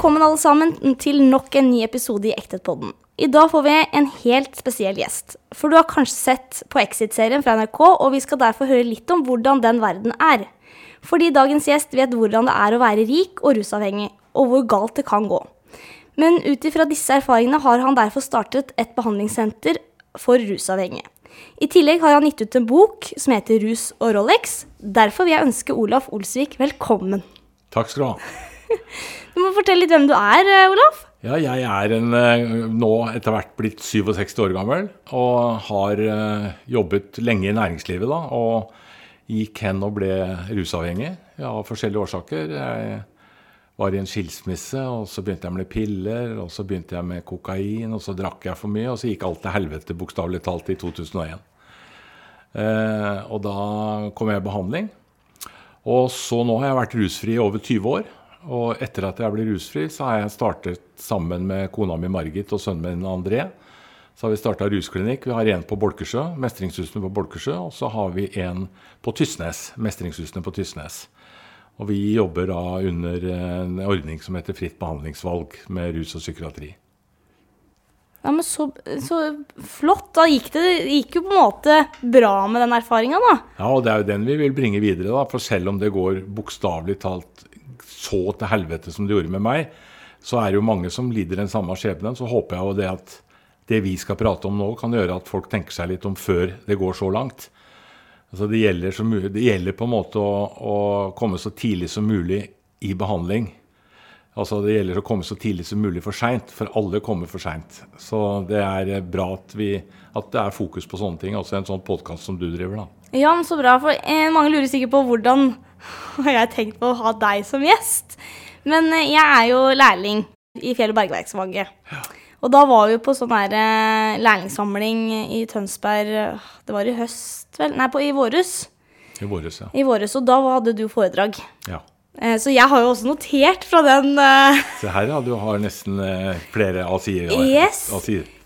Velkommen alle sammen til nok en ny episode i Ektetpodden. I dag får vi en helt spesiell gjest. For du har kanskje sett på Exit-serien fra NRK, og vi skal derfor høre litt om hvordan den verden er. Fordi dagens gjest vet hvordan det er å være rik og rusavhengig, og hvor galt det kan gå. Men ut ifra disse erfaringene har han derfor startet et behandlingssenter for rusavhengige. I tillegg har han gitt ut en bok som heter Rus og Rolex. Derfor vil jeg ønske Olaf Olsvik velkommen. Takk skal du ha. Du må fortelle litt hvem du er, eh, Olaf. Ja, jeg er en, eh, nå etter hvert blitt 67 år gammel og har eh, jobbet lenge i næringslivet da, og gikk hen og ble rusavhengig ja, av forskjellige årsaker. Jeg var i en skilsmisse, og så begynte jeg med piller, og så begynte jeg med kokain, og så drakk jeg for mye, og så gikk alt til helvete, bokstavelig talt, i 2001. Eh, og da kom jeg i behandling. Og så nå har jeg vært rusfri i over 20 år. Og etter at jeg ble rusfri, så har jeg startet sammen med kona mi Margit og sønnen min André. Så har vi starta rusklinikk. Vi har en på Bolkesjø, Mestringshusene på Bolkesjø. Og så har vi en på Tysnes, Mestringshusene på Tysnes. Og vi jobber da under en ordning som heter Fritt behandlingsvalg med rus og psykiatri. Ja, men så, så flott. Da gikk det, det gikk jo på en måte bra med den erfaringa, da. Ja, og det er jo den vi vil bringe videre, da. For selv om det går bokstavelig talt så til helvete som det gjorde med meg, så er det jo mange som lider den samme skjebnen. Så håper jeg jo det at det vi skal prate om nå, kan gjøre at folk tenker seg litt om før det går så langt. Altså det, gjelder så det gjelder på en måte å, å, komme så tidlig som mulig i behandling. Altså Det gjelder å komme så tidlig som mulig for seint, for alle kommer for seint. Så det er bra at, vi, at, det er fokus på sånne ting, altså en sånn podkast som du driver. da. Ja, men så bra, for eh, mange lurer sikkert på hvordan har jeg har tenkt på å ha deg som gjest. Men eh, jeg er jo lærling i Fjell- og bergverksfaget. Ja. Og da var vi på sånn her eh, lærlingssamling i Tønsberg Det var i høst, vel? Nei, på, i våres. I våres, ja. I våres, Og da hadde du foredrag. Ja. Eh, så jeg har jo også notert fra den. Se her, ja. Du har nesten flere A-sider. Yes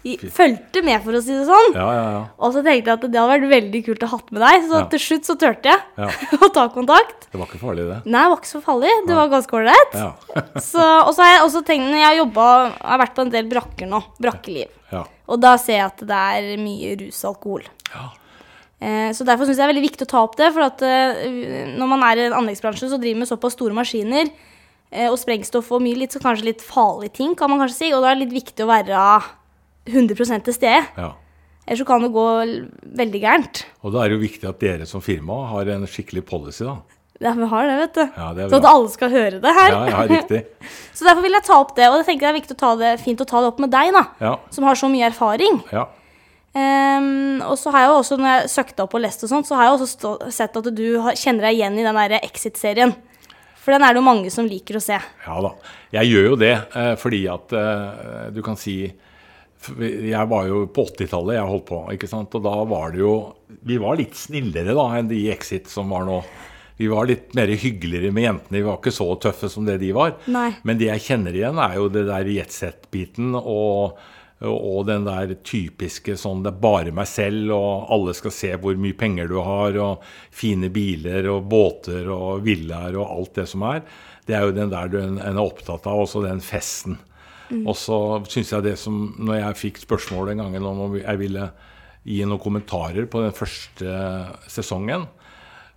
fulgte med, for å si det sånn. Ja, ja, ja. Og så tenkte jeg at det hadde vært veldig kult å ha med deg, så til slutt så turte jeg å ta kontakt. Det var ikke farlig, det? Nei, det var ikke så farlig. Det var ganske ålreit. og så har jeg også tenkt når jeg har jobba har vært på en del brakker nå. Brakkeliv. Og da ser jeg at det er mye rus og alkohol. Ja. så derfor syns jeg det er veldig viktig å ta opp det. For at eh, når man er i en anleggsbransje så driver med såpass store maskiner eh, og sprengstoff og mye litt, så kanskje litt farlige ting, kan man kanskje si. Og da er det litt viktig å være 100 til stede. Ja. Ellers så kan det gå veldig gærent. Og da er det jo viktig at dere som firma har en skikkelig policy, da. Ja, vi har det, vet du. Ja, det så at alle skal høre det her. Ja, ja, riktig. så derfor vil jeg ta opp det. Og jeg tenker det er viktig å ta det, fint å ta det opp med deg, da. Ja. Som har så mye erfaring. Ja. Um, og så har jeg jo også, når jeg søkte opp og leste og sånt, så har jeg også stå, sett at du har, kjenner deg igjen i den derre Exit-serien. For den er det jo mange som liker å se. Ja da. Jeg gjør jo det eh, fordi at eh, du kan si jeg var jo på 80-tallet jeg holdt på, ikke sant? og da var det jo Vi var litt snillere da enn de i Exit som var nå. Vi var litt mer hyggeligere med jentene. Vi var ikke så tøffe som det de var. Nei. Men det jeg kjenner igjen, er jo det der jetset-biten og, og, den der typiske sånn det er bare meg selv, og alle skal se hvor mye penger du har, og fine biler og båter og villaer og alt det som er. Det er jo den der du er opptatt av, også den festen. Mm. Og så syns jeg det som Når jeg fikk spørsmål den gangen om jeg ville gi noen kommentarer på den første sesongen,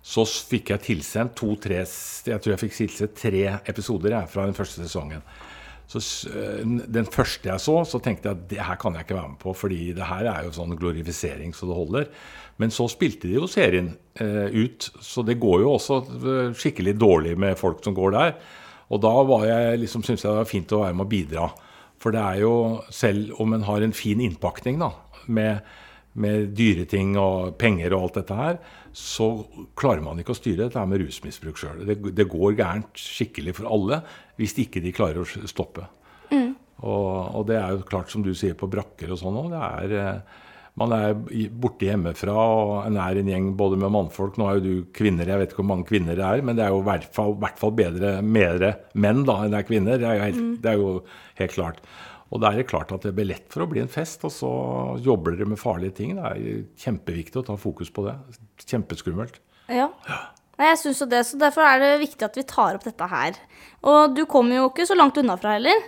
så fikk jeg tilsendt to-tre Jeg tror jeg fikk tilsendt tre episoder jeg, fra den første sesongen. Så Den første jeg så, så tenkte jeg at det her kan jeg ikke være med på, fordi det her er jo sånn glorifisering så det holder. Men så spilte de jo serien eh, ut, så det går jo også eh, skikkelig dårlig med folk som går der. Og da var jeg, liksom, syntes jeg det var fint å være med å bidra. For det er jo, selv om en har en fin innpakning da, med, med dyre ting og penger og alt dette her, så klarer man ikke å styre dette med rusmisbruk sjøl. Det, det, går gærent skikkelig for alle hvis ikke de klarer å stoppe. Mm. Og, og, det er jo klart, som du sier, på brakker og sånn òg. Det er eh, man er borte hjemmefra og en er en gjeng både med mannfolk. Nå er jo du kvinner, jeg vet ikke hvor mange kvinner det er, men det er jo i hvert fall, hvert fall bedre mer menn da enn det er kvinner. Det er, helt, mm. det er, jo helt, klart. Og da er det klart at det blir lett for å bli en fest, og så jobber dere med farlige ting. Det er kjempeviktig å ta fokus på det. Kjempeskummelt. Ja. ja. jeg syns jo det, så derfor er det viktig at vi tar opp dette her. Og du kommer jo ikke så langt unna fra heller.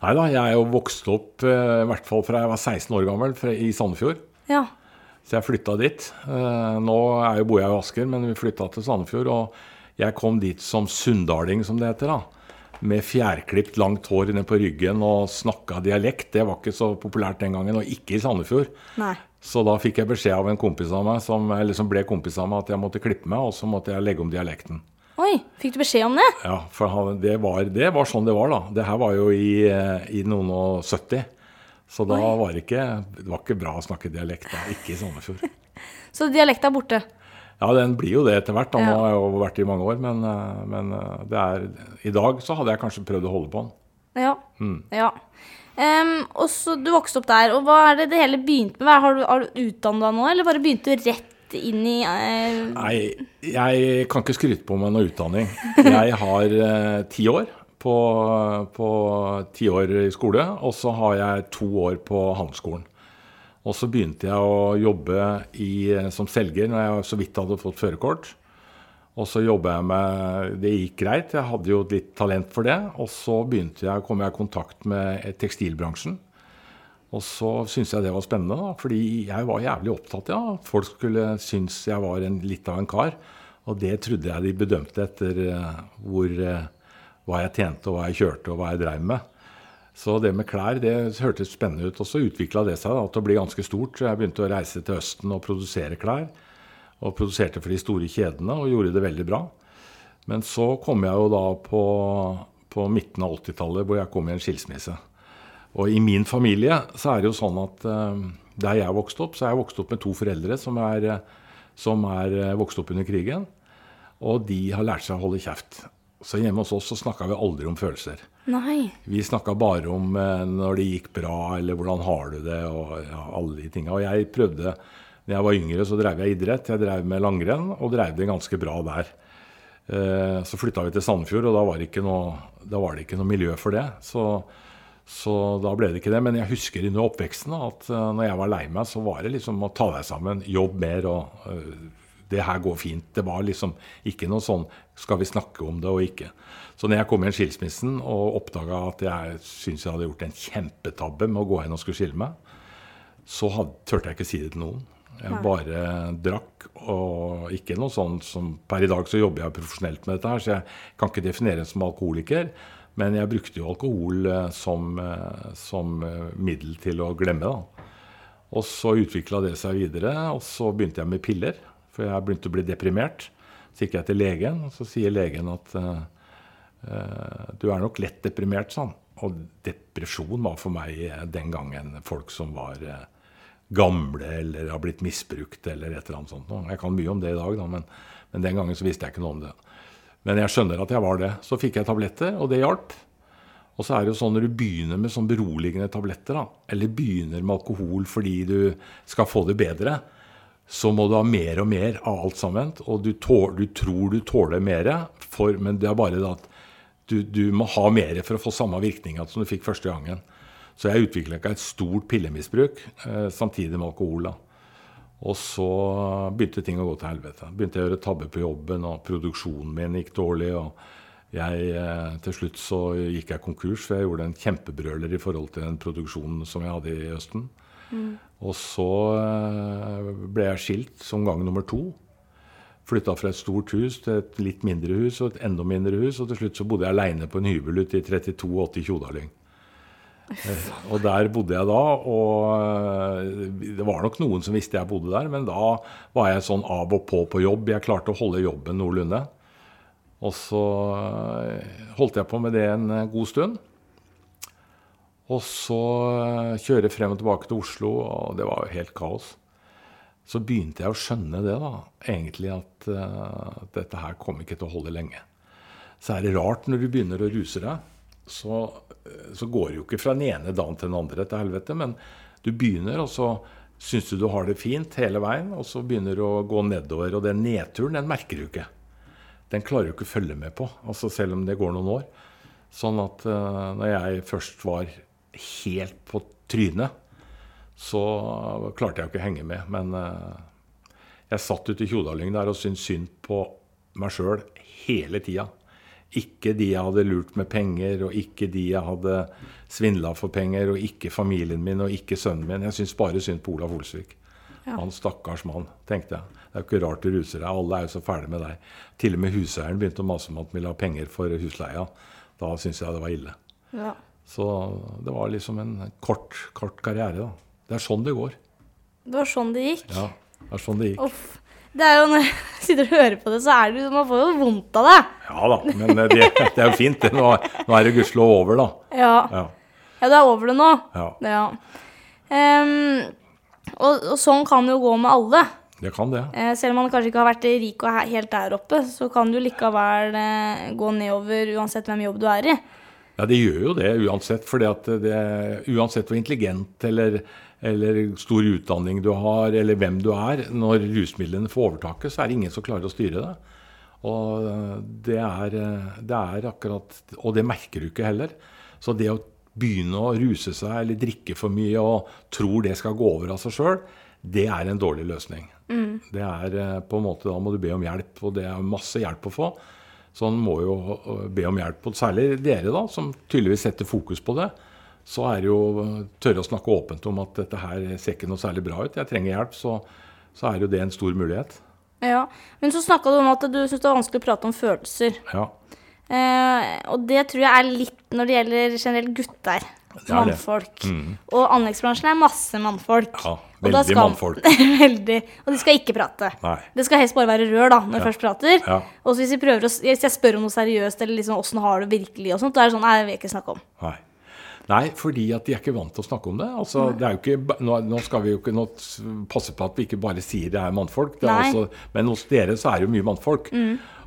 Nei da, jeg er jo vokst opp eh, i hvert fall fra jeg var 16 år gammel i Sandefjord. Ja. Så jeg flytta dit. Eh, Nå er jo, bor jeg i Asker, men vi flytta til Sandefjord. Og jeg kom dit som sunndaling, som det heter. da. Med fjærklipt, langt hår ned på ryggen og snakka dialekt. Det var ikke så populært den gangen, og ikke i Sandefjord. Nei. Så da fikk jeg beskjed av en kompis av meg, som, eller som ble kompis av meg, at jeg måtte klippe meg, og så måtte jeg legge om dialekten. Oi, fikk du beskjed om det? Ja, for han- det var, det var sånn det var, da. Det her var jo i, eh, i noen og 70. Så da var det ikke, det var ikke bra å snakke dialekt da, ikke i Sandefjord. Så dialekta er borte. Ja, den blir jo det etter hvert. da, Nå Ja. har jeg jo vært i mange år. Men, eh, men eh, det er, i dag så hadde jeg kanskje prøvd å holde på den. Ja. Mm. ja. Um, og så Du vokste opp der, og hva er det det hele begynte med? Har du, har du utdannet deg nå, eller bare begynte du rett inn i eh, Nei, jeg kan ikke skryte på meg noe utdanning. Jeg har eh, ti år på, på ti år i skole, og så har jeg to år på handelsskolen. Og så begynte jeg å jobbe i, som selger når jeg så vidt hadde fått førerkort. Og så jobba jeg med Det gikk greit, jeg hadde jo litt talent for det. Og så begynte jeg, kom jeg i kontakt med tekstilbransjen. Og så syntes jeg det var spennende, da, fordi jeg var jævlig opptatt av ja, at folk skulle synes jeg var en, litt av en kar. Og det trodde jeg de bedømte etter eh, hvor, eh, hva jeg tjente, og hva jeg kjørte, og hva jeg dreiv med. Så det med klær det hørtes spennende ut. Og så utvikla det seg da, til å bli ganske stort. Så jeg begynte å reise til Østen og produsere klær. Og produserte for de store kjedene og gjorde det veldig bra. Men så kom jeg jo da på, på midten av 80-tallet, hvor jeg kom i en skilsmisse. Og i min familie så er det jo sånn at eh, der jeg vokste opp, så er jeg vokst opp med to foreldre som er, som er eh, vokst opp under krigen. Og de har lært seg å holde kjeft. Så hjemme hos oss så snakka vi aldri om følelser. Nei. Vi snakka bare om eh, når det gikk bra, eller hvordan har du det, og ja, alle de tinga. Og jeg prøvde Når jeg var yngre, så drev jeg idrett. Jeg drev med langrenn, og drev det ganske bra der. Eh, Så flytta vi til Sandefjord, og da var noe, da var det ikke noe miljø for det. Så, så da ble det ikke det. Men jeg husker under oppveksten at eh, når jeg var lei meg, så var det liksom å ta deg sammen, jobb mer og eh, det her går fint. Det var liksom ikke noe sånn skal vi snakke om det og ikke. Så når jeg kom i skilsmissen og oppdaga at jeg syntes jeg hadde gjort en kjempetabbe med å gå hen og skulle skille meg, så had, turte jeg ikke si det til noen. Jeg bare drakk, og ikke noe sånn som Per i dag så jobber jeg profesjonelt med dette her, så jeg kan ikke defineres som alkoholiker. Men jeg brukte jo alkohol eh, som, eh, som eh, middel til å glemme, da. Og så utvikla det seg videre, og så begynte jeg med piller. For jeg begynte å bli deprimert. Så gikk jeg til legen, og så sier legen at du er nok lett deprimert, sånn. Og depresjon var for meg den gangen folk som var gamle eller har blitt misbrukt eller et eller annet sånt. Jeg kan mye om det i dag, da, men, men den gangen så visste jeg ikke noe om det. Men jeg skjønner at jeg var det. Så fikk jeg tabletter, og det hjalp. Og så er det jo sånn når du begynner med sånn beroligende tabletter, da, eller begynner med alkohol fordi du skal få det bedre, så må du ha mer og mer av alt sammen. Og du, tål, du tror du tåler mer, for, men det er bare det at du, du må ha mer for å få samme virkninga som du fikk første gangen. Så jeg utvikla ikke et stort pillemisbruk eh, samtidig med alkohol. da. Og så begynte ting å gå til helvete. Begynte jeg å gjøre tabber på jobben, og produksjonen min gikk dårlig. og jeg, eh, Til slutt så gikk jeg konkurs, for jeg gjorde en kjempebrøler i forhold til den produksjonen som jeg hadde i Østen. Og så eh, ble jeg skilt som gang nummer to. Flytta fra et stort hus til et litt mindre hus og et enda mindre hus. Og til slutt så bodde jeg aleine på en hybel ute i 3280 Tjodalyng. Og der bodde jeg da, og eh, det var nok noen som visste jeg bodde der, men da var jeg sånn av og på på jobb. Jeg klarte å holde jobben noenlunde. Og så eh, holdt jeg på med det en eh, god stund. Og så kjøre frem og tilbake til Oslo, og det var jo helt kaos. Så begynte jeg å skjønne det, da, egentlig, at uh, dette her kom ikke til å holde lenge. Så er det rart når du begynner å ruse deg, så, så går det jo ikke fra den ene dagen til den andre til helvete, men du begynner, og så syns du du har det fint hele veien, og så begynner du å gå nedover, og den nedturen, den merker du ikke. Den klarer du ikke å følge med på, altså selv om det går noen år. Sånn at uh, når jeg først var helt på trynet, så klarte jeg ikke å henge med. Men uh, jeg satt ute i Tjodalyng der og syntes synd på meg sjøl hele tida. Ikke de jeg hadde lurt med penger, og ikke de jeg hadde svindla for penger, og ikke familien min og ikke sønnen min. Jeg syns bare synd på Olav Olsvik. Ja. Han stakkars mann, tenkte jeg. Det er jo ikke rart du ruser deg. Alle er jo så fæle med deg. Til og med huseieren begynte å mase om at han ville ha penger for husleia. Da syntes jeg det var ille. Ja. Så det var liksom en kort, kort karriere, da. Det er sånn det går. Det var sånn det gikk. Ja, det er sånn det gikk. Uff. Det er jo Når jeg sitter og hører på det, så er det liksom, Man får jo vondt av det. Ja da, men det, det er jo fint. det. Nå, nå er det gudskjelov over, da. Ja. Ja. ja, du er over det nå. ja. Ja. Um, og, og sånn kan det jo gå med alle. Det kan det. Eh, selv om man kanskje ikke har vært rik og helt der oppe, så kan du likevel eh, gå nedover uansett hvem jobb du er i. Ja, det gjør jo det uansett. For uansett hvor intelligent eller, eller stor utdanning du har, eller hvem du er, når rusmidlene får overtaket, så er det ingen som klarer å styre det. Og det er, det er akkurat Og det merker du ikke heller. Så det å begynne å ruse seg eller drikke for mye og tror det skal gå over av seg sjøl, det er en dårlig løsning. Det er eh, på en måte, Da må du be om hjelp, og det er masse hjelp å få. Så han må jo eh, be om hjelp. Og særlig dere, da, som tydeligvis setter fokus på det. Så er det jo eh, tørre å snakke åpent om at dette her ser ikke noe særlig bra ut. Jeg trenger hjelp. Så, så er jo det en stor mulighet. Ja, Men så snakka du om at du syns det er vanskelig å prate om følelser. Ja. Eh, og det tror jeg er litt når det gjelder generelt gutter. Det er. Mannfolk. Og anleggsbransjen er masse mannfolk. Ja, Og veldig skal- mannfolk. veldig. Og de skal ikke prate. Nei. Det skal helst bare være rør da, når de først prater. Ja. Og hvis, å, hvis jeg spør om noe seriøst, eller liksom åssen har du virkelig, og sånt, da er det sånn Nei, det vil jeg ikke snakke om. Nei. Nei, fordi at de er ikke vant til å snakke om det. Altså, det er jo ikke, nå, nå skal vi jo ikke nå passe på at vi ikke bare sier det er mannfolk. Det er Nei. altså, men hos dere så er det jo mye mannfolk.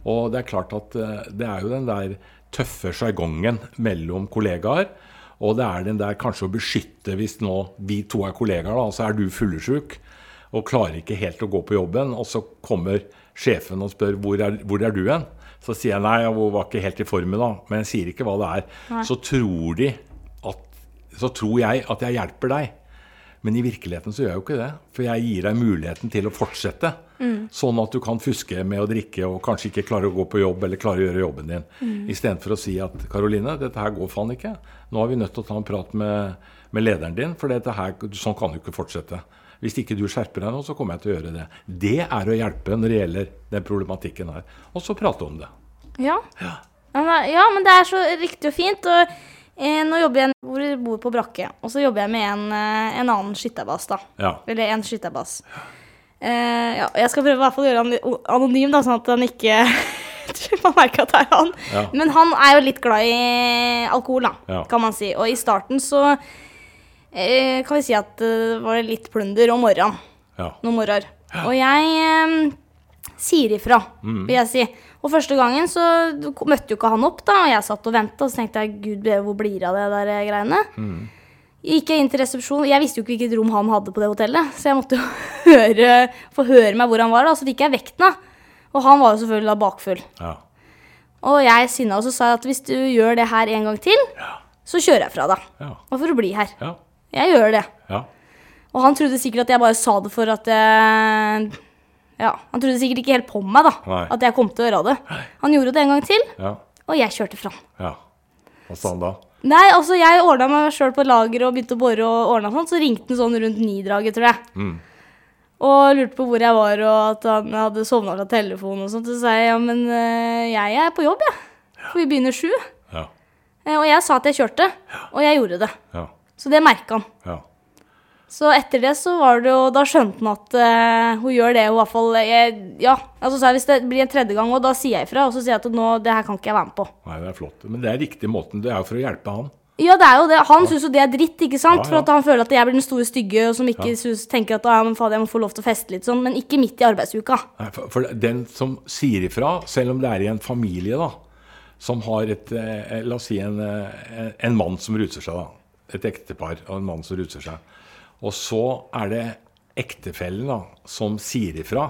Og det er klart at eh, det er jo den der tøffe sjargongen mellom kollegaer. Og det er den der kanskje å beskytte hvis nå vi to er kollegaer, da, så er du fyllesyk og klarer ikke helt å gå på jobben. Og så kommer sjefen og spør hvor er, hvor er du hen? Så sier jeg nei, jeg var ikke helt i formen da. Men jeg sier ikke hva det er. Så tror de at, så tror jeg at jeg hjelper deg. Men i virkeligheten så gjør jeg jo ikke det. For jeg gir deg muligheten til å fortsette. Sånn at du kan fuske med å drikke og kanskje ikke klare å gå på jobb eller klare å gjøre jobben din. Istedenfor å si at Karoline, dette her går faen ikke. Nå er vi nødt til å ta en prat med, med lederen din, for dette her, sånn kan du ikke fortsette. Hvis ikke du skjerper deg nå, så kommer jeg til å gjøre det. Det er å hjelpe når det gjelder den problematikken her. Og så prate om det. Ja. Ja, men- ja, men det er så riktig og fint. Og nå jobber jeg hvor jeg bor på brakke, og så jobber jeg med en, eh, en annen skytterbass. Ja. Eller en skytterbass. Eh, ja, jeg skal prøve i hvert fall å gjøre han anonym, da, sånn at han ikke Man merker at det er han. Ja. Men han er jo litt glad i alkohol, da, kan man si. Og i starten så eh, kan vi si at det var litt plunder om morgenen. Ja. Noen morgener. Og jeg eh, sier ifra, Mm. vil jeg si. Og første gangen så møtte jo ikke han opp, da, og jeg satt og venta, og så tenkte jeg gud hvor blir det av det der greiene? Mm. Gikk jeg inn til resepsjonen, jeg visste jo ikke hvilket rom han hadde på det hotellet, så jeg måtte jo høre, få høre meg hvor han var, da, så fikk jeg vekten, da. Og han var jo selvfølgelig da bakfull. Ja. Og jeg sinna, og så sa jeg at hvis du gjør det her en gang til, så kjører jeg fra deg. Ja. Og for å bli her. Ja. Jeg gjør det. Ja. Og han trodde sikkert at jeg bare sa det for at jeg Ja, han trodde sikkert ikke helt på meg, da. Nei. At jeg kom til å gjøre det. Han gjorde det en gang til, Ja. og jeg kjørte fram. ja. Hva sa han da? Nei, altså jeg ordna meg sjøl på lager og begynte å bore og ordna sånn, så ringte han sånn rundt ni-draget, tror jeg. Mm. Og lurte på hvor jeg var, og at han hadde sovna fra telefonen og sånt. Så sa jeg ja, men eh, jeg er på jobb, jeg. For vi begynner sju. Ja. Eh, Og jeg sa at jeg kjørte, og jeg gjorde det. Ja. Så det merka han. Ja. Så etter det så var det jo Da skjønte han at uh, hun gjør det hun i hvert fall jeg, Ja. Altså så hvis det blir en tredje gang, og da sier jeg ifra, og så sier jeg at nå, det her kan ikke jeg være med på. Nei, det er flott. Men det er riktig måten. Det er jo for å hjelpe han. Ja, det er jo det. Han syns jo det er dritt, ikke sant? Ja, ja. For at han føler at jeg blir den store stygge, og som ikke Ja. synes, tenker at ah, men faen, jeg må få lov til å feste litt sånn. Men ikke midt i arbeidsuka. Nei, for, for den som sier ifra, selv om det er i en familie, da, som har et eh, La oss si en, eh, en mann som ruser seg, da. Et ektepar og en mann som ruser seg. Og så er det ektefellen da, som sier ifra.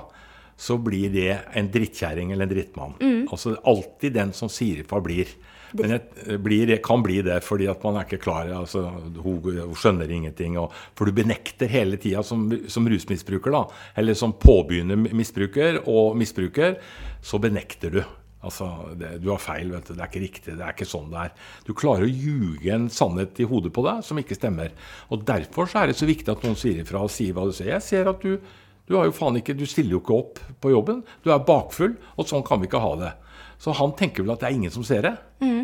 Så blir det en drittkjerring eller en drittmann. Altså alltid den som sier ifra, blir. Men jeg blir, kan bli det fordi at man er ikke klar. Altså, hun, hun skjønner ingenting. Og, for du benekter hele tida som, som, rusmisbruker, da, eller som påbegynner misbruker og misbruker, så benekter du. Altså, det, Du har feil, vet du. Det er ikke riktig. Det er ikke sånn det er. Du klarer å ljuge en sannhet i hodet på deg som ikke stemmer. Og Derfor så er det så viktig at noen sier ifra og sier hva du sier. Jeg ser at du, du, har jo faen ikke, du stiller jo ikke opp på jobben. Du er bakfull, og sånn kan vi ikke ha det. Så han tenker vel at det er ingen som ser det. Mm.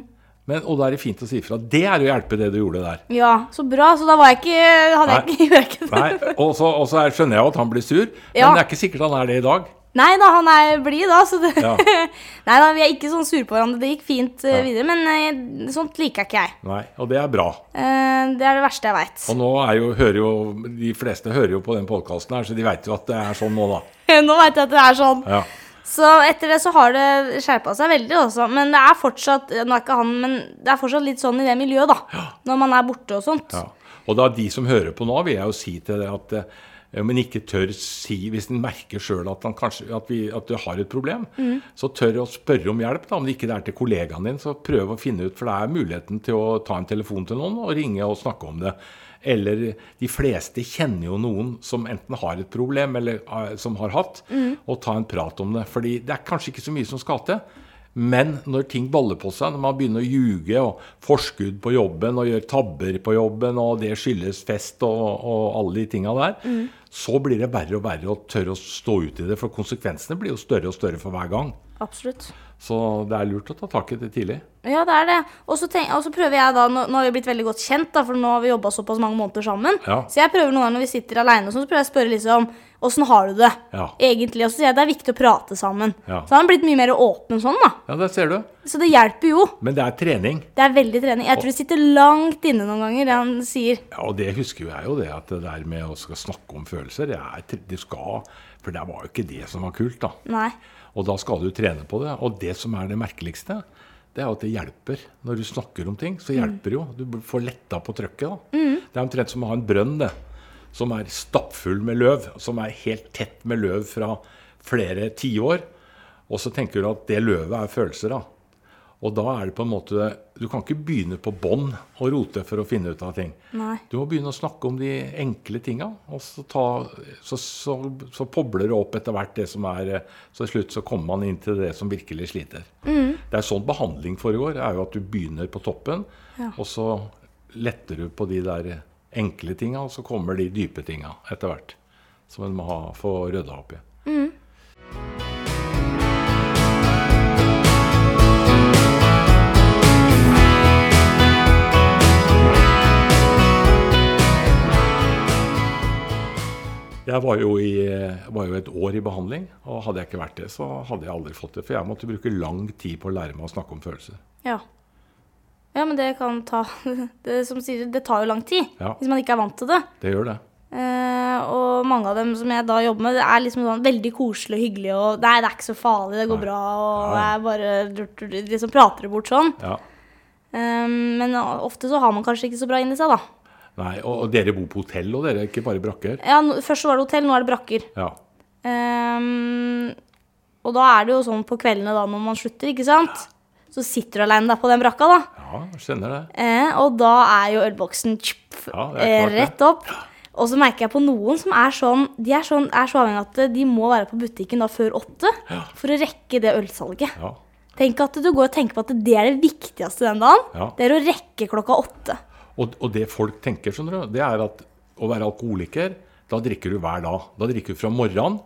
Men, og da er det fint å si ifra. Det er å hjelpe det du gjorde der. Ja, så bra. Så da var jeg ikke, hadde Nei. jeg ikke, gjort det. Nei, Og så, skjønner jeg at han blir sur, ja. men det er ikke sikkert han er det i dag. Nei da, han er blid da. Så det, ja. Nei da, vi er ikke sånn sure på hverandre. Det gikk fint uh, videre. Men uh, sånt liker ikke jeg. Nei, Og det er bra. Uh, det er det verste jeg veit. Og nå er jo, hører jo De fleste hører jo på den podkasten her, så de veit jo at det er sånn nå, da. nå veit jeg at det er sånn. Ja. Så etter det så har det skjerpa seg veldig også. Men det er fortsatt nå er ikke han, men det er fortsatt litt sånn i det miljøet, da. Ja. Når man er borte og sånt. Ja. Og da de som hører på nå, vil jeg jo si til deg at men ikke tør si Hvis en merker sjøl at, at, at, du har et problem, mm. så tør å spørre om hjelp. Da. Om det ikke er til kollegaen din, så prøv å finne ut. For det er muligheten til å ta en telefon til noen og ringe og snakke om det. Eller de fleste kjenner jo noen som enten har et problem, eller uh, som har hatt, mm. og ta en prat om det. Fordi det er kanskje ikke så mye som skal til. Men når ting baller på seg, når man begynner å ljuge og forskudd på jobben og gjør tabber på jobben, og det skyldes fest og, og alle de tinga der, mm. så blir det verre og verre å tørre å stå ut i det. For konsekvensene blir jo større og større for hver gang. Absolutt. Så det er lurt å ta tak i det tidlig. Ja, det er det. Og så, prøver jeg da, nå, nå, har vi blitt veldig godt kjent, da, for nå har vi jobba såpass mange måneder sammen. Ja. Så jeg prøver noen ganger når vi sitter aleine, så prøver jeg å spørre liksom Åssen har du det? Ja. Egentlig. Og så sier jeg det er viktig å prate sammen. Ja. Så har han blitt mye mer åpen sånn, da. Ja, det ser du. Så det hjelper jo. Men det er trening. Det er veldig trening. Jeg tror det sitter langt inne noen ganger, det han sier. Ja, og det husker jo jeg jo, det at det der med å snakke om følelser, det, er, det skal For det var jo ikke det som var kult, da. Nei. Og da skal du trene på det. Og det som er det merkeligste, det er at det hjelper. Når du snakker om ting, så hjelper det jo. Du får letta på trøkket. Mm. Det er omtrent som å ha en brønn det, som er stappfull med løv. Som er helt tett med løv fra flere tiår. Og så tenker du at det løvet er følelser. da. Og da er det på en måte Du kan ikke begynne på bånn og rote for å finne ut av ting. Nei. Du må begynne å snakke om de enkle tinga, og så, ta, så, så, så, pobler det opp etter hvert det som er Så til slutt så kommer man inn til det som virkelig sliter. Mm. Det er sånn behandling foregår. Er jo at du begynner på toppen, ja. og så letter du på de der enkle tinga, og så kommer de dype tinga etter hvert. Som en må ha, få rydda opp i. Mm. Jeg var jo, i, var jo, et år i behandling, og hadde jeg ikke vært det, så hadde jeg aldri fått det. For jeg måtte bruke lang tid på å lære meg å snakke om følelser. Ja. Ja, men det kan ta Det, som sier, det tar jo lang tid ja. hvis man ikke er vant til det. Det gjør det. Eh, og mange av dem som jeg da jobber med, det er liksom sånn veldig koselig og hyggelig. Og nei, det er ikke så farlig, det går Nei. bra, og ja, jeg bare liksom prater det bort sånn. Ja. Um, men ofte så har man kanskje ikke så bra inni seg, da. Nei, og, og dere bor på hotell og dere, ikke bare brakker? Ja, no, først var det hotell, nå er det brakker. Ja. Um, og da er det jo sånn på kveldene da når man slutter, ikke sant? Så sitter du alene der på den brakka, da. Ja, skjønner det. Eh, og da er jo ølboksen tjup, ja, eh, rett opp. Og så merker jeg på noen som er sånn De er, sånn, er så avhengig at de må være på butikken da før åtte ja. for å rekke det ølsalget. Ja. Tenk at du går og tenker på at det er det viktigste den dagen. Ja. Det er å rekke klokka åtte. Og, og, det folk tenker, skjønner du, det er at å være alkoholiker, da drikker du hver dag. Da drikker du fra morgenen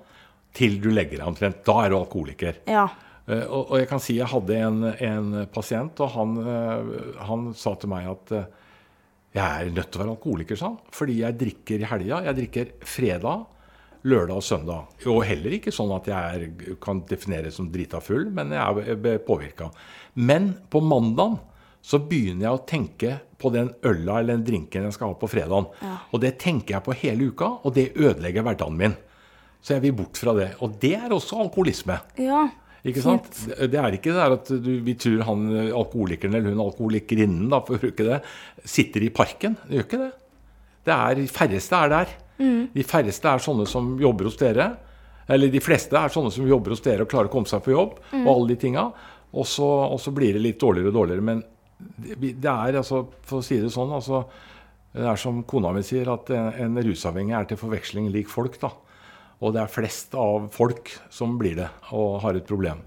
til du legger deg omtrent. Da er du alkoholiker. Ja. Uh, og, og, jeg kan si jeg hadde en, en pasient, og han, uh, han, sa til meg at uh, jeg er nødt til å være alkoholiker, sa han. Fordi jeg drikker i helga. Jeg drikker fredag, lørdag og søndag. Og heller ikke sånn at jeg er, kan defineres som drita full, men jeg er påvirka. Men på mandag så begynner jeg å tenke på den øla eller den drinken jeg skal ha på fredagen. Ja. Og det tenker jeg på hele uka, og det ødelegger hverdagen min. Så jeg vil bort fra det. Og det er også alkoholisme. Ja, ikke sant? Det er ikke det at du, vi tror han alkoholikeren eller hun alkoholikerinnen da, for å bruke det, sitter i parken. Det gjør ikke det. Det er, De færreste er der. Mm. De færreste er sånne som jobber hos dere. Eller de fleste er sånne som jobber hos dere og klarer å komme seg på jobb. Mm. Og alle de tinga. Og så, og så, blir det litt dårligere og dårligere. Men det, er altså, for å si det sånn altså, Det er som kona mi sier, at en, en rusavhengig er til forveksling lik folk. da. Og det er flest av folk som blir det og har et problem.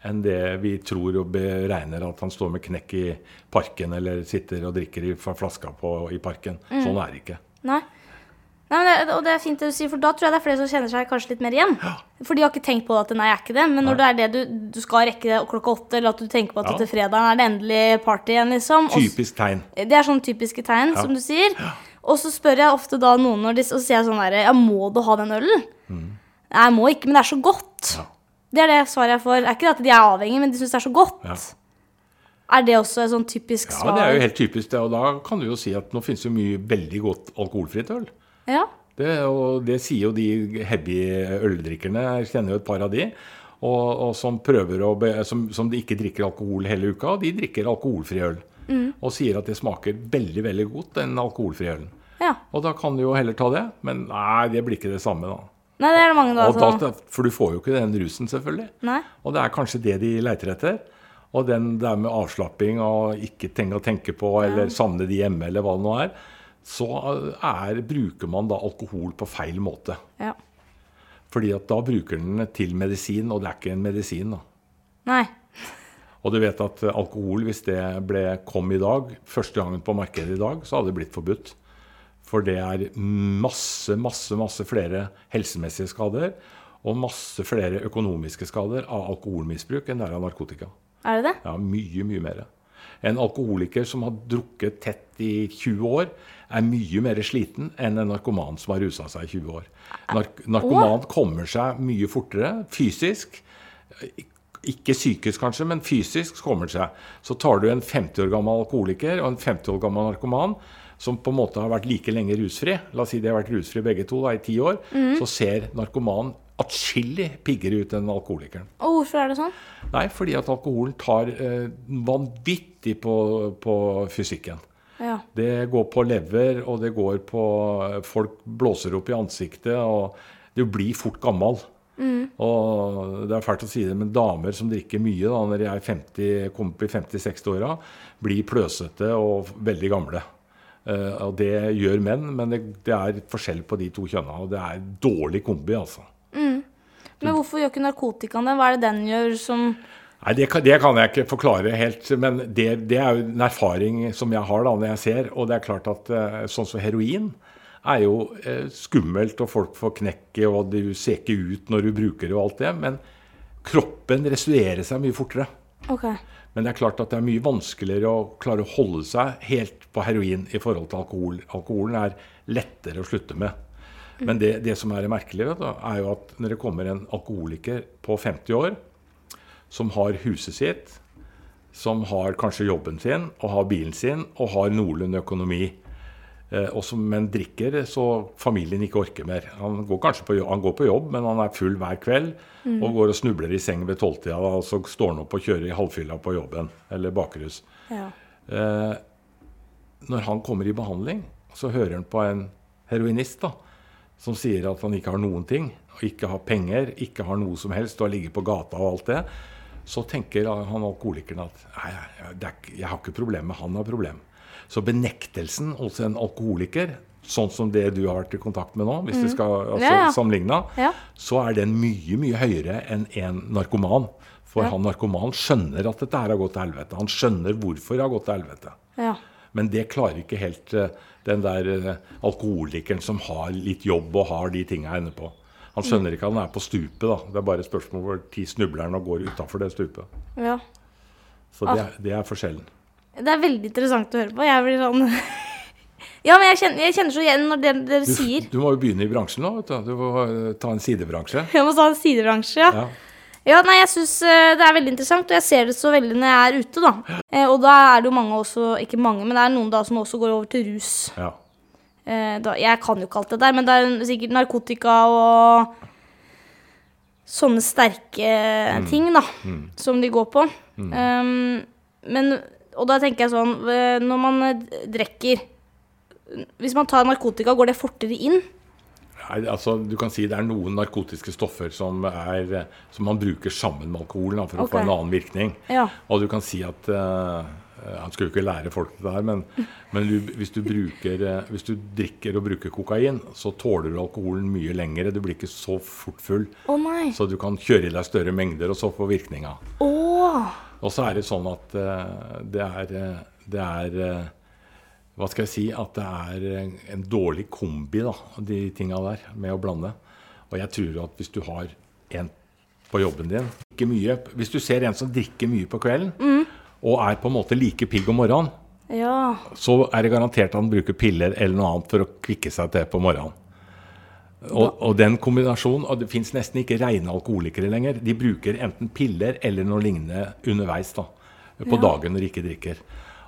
Enn det vi tror og beregner at han står med knekk i parken eller sitter og drikker i flaska på, i parken. Sånn er det ikke. Nei. Nei, det, og det er fint det du sier, for da tror jeg det er flere som kjenner seg kanskje litt mer igjen. For de har ikke tenkt på at nei, jeg er ikke det. Men når det er det du, du skal rekke det klokka åtte, eller at du tenker på at Ja. til fredagen er det endelig party igjen, liksom. Typisk tegn. Det er sånne typiske tegn, som du sier. Og så spør jeg ofte da noen, når de, og så sier jeg sånn der Ja, må du ha den ølen? Nei, jeg må ikke, men det er så godt. Ja. Det er det svaret jeg får. Det er ikke det at de er avhengige, men de syns det er så godt. Ja. Er det også et sånn typisk svar? Ja, det er jo helt typisk det. Og da kan du jo si at nå finnes jo mye veldig godt alkoholfritt øl. Ja. Det, og det sier jo de heavy øldrikkerne. Jeg kjenner jo et par av de. Og, og som prøver å be, som, som de ikke drikker alkohol hele uka. De drikker alkoholfri øl. Og sier at det smaker veldig veldig godt, den alkoholfrie ølen. ja. Og da kan du jo heller ta det. Men nei, det blir ikke det samme, da. Nei, det er det mange da Og da for du får jo ikke den rusen, selvfølgelig. Nei. Og det er kanskje det de leiter etter. Og den der med avslapping og ikke tenke å tenke på, eller savne de hjemme, eller hva det nå er, så er, bruker man da alkohol på feil måte. Ja. Fordi at da bruker den til medisin, og det er ikke en medisin. da. Nei. Og du vet at eh, alkohol, hvis det ble, kom i dag, første gangen på markedet i dag, så hadde det blitt forbudt. For det er masse, masse, masse flere helsemessige skader og masse flere økonomiske skader av alkoholmisbruk enn det er av narkotika. Er det det? Ja, mye, mye mer. En alkoholiker som har drukket tett i 20 år, er mye mer sliten enn en narkoman som har rusa seg i 20 år. Nark narkoman kommer seg mye fortere fysisk. Ikke psykisk kanskje, men fysisk kommer det seg. Så tar du en 50 år gammel alkoholiker og en 50 år gammel narkoman som på en måte har vært like lenge rusfri, la oss si de har vært rusfri begge to da, i ti år, så ser narkomanen atskillig piggere ut enn alkoholikeren. Og hvorfor er det sånn? Nei, fordi at alkoholen tar eh, vanvittig på, på fysikken. Ja. Det går på lever, og det går på Folk blåser opp i ansiktet, og du blir fort gammel. Og det er fælt å si det, men damer som drikker mye da, når de er 50, kommer opp i 50-60-åra, blir pløsete og veldig gamle. Uh, og det gjør menn, men det, det er forskjell på de to kjønna. Og det er dårlig kombi, altså. Men hvorfor gjør ikke narkotikaen det? Hva er det den gjør som Nei, det kan, det kan jeg ikke forklare helt, men det, det er jo en erfaring som jeg har da når jeg ser. Og det er klart at eh, sånn som heroin er jo eh, skummelt, og folk får knekket, og du ser ikke ut når du bruker det og alt det. Men kroppen restituerer seg mye fortere. Ok. Men det er klart at det er mye vanskeligere å klare å holde seg helt på heroin i forhold til alkohol. Alkoholen er lettere å slutte med. Men det, det som er merkelig, vet du, er jo at når det kommer en alkoholiker på 50 år som har huset sitt, som har kanskje jobben sin og har bilen sin og har noenlunde økonomi, eh, og som, men drikker så familien ikke orker mer. Han går kanskje på jobb, han går på jobb, men han er full hver kveld og går og snubler i seng ved tolvtida, og så står han opp og kjører i halvfylla på jobben eller bakrus. Ja. Eh, når han kommer i behandling, så hører han på en heroinist da, som sier at han ikke har noen ting, ikke har penger, ikke har noe som helst, og har ligget på gata og alt det. Så tenker han alkoholikeren at nei, det er, jeg har ikke problem med han har problem. Så benektelsen hos en alkoholiker, sånn som det du har vært i kontakt med nå, hvis vi skal altså, Ja, ja. sammenligne, Ja. så er den mye, mye høyere enn en narkoman. For han narkoman skjønner at dette her har gått til helvete. Han skjønner hvorfor det har gått til helvete. Ja. Men det klarer ikke helt eh, den der eh, alkoholikeren som har litt jobb og har de tinga inne på. Han skjønner ikke at han er på stupet. da. Det er bare et spørsmål hvor tid snubler han og går utafor det stupet. ja. Så det, er- det er forskjellen. Det er veldig interessant å høre på. Jeg blir sånn Ja, men jeg kjenner, jeg kjenner så igjen når dere, dere Du, sier du må jo begynne i bransjen nå. vet Du Du må eh, ta en sidebransje. Jeg må ta en sidebransje, ja. Ja. Ja, nei, jeg syns det er veldig interessant, og jeg ser det så veldig når jeg er ute, da. Eh, og da er det jo mange også, ikke mange, men det er noen da som også går over til rus. ja. Eh, da, jeg kan jo ikke alt det der, men det er sikkert narkotika og sånne sterke ting, da, som de går på. Um, men, og da tenker jeg sånn eh, Når man eh, drikker Hvis man tar narkotika, går det fortere inn? Nei, altså, du kan si Det er noen narkotiske stoffer som, er, som man bruker sammen med alkoholen da, for okay. å få en annen virkning. Ja. Og du kan si at eh, Han skulle jo ikke lære folk det her, men, men du, hvis, du bruker, eh, hvis du drikker og bruker kokain, så tåler du alkoholen mye lengre. Du blir ikke så fort full. Nei. Så du kan kjøre i deg større mengder, og så få virkninga. Oh. Og så er det sånn at eh, det er, eh, det er eh, Hva skal jeg si? At det er en, dårlig kombi, da, de tinga der, med å blande. Og jeg tror at hvis du har en på jobben din ikke mye, Hvis du ser en som drikker mye på kvelden, og er på en måte like pigg om morgenen, Ja. så er det garantert at han bruker piller eller noe annet for å kvikke seg til på morgenen. Og, og den kombinasjonen, og det fins nesten ikke rene alkoholikere lenger. De bruker enten piller eller noe lignende underveis da, på Ja. dagen når de ikke drikker.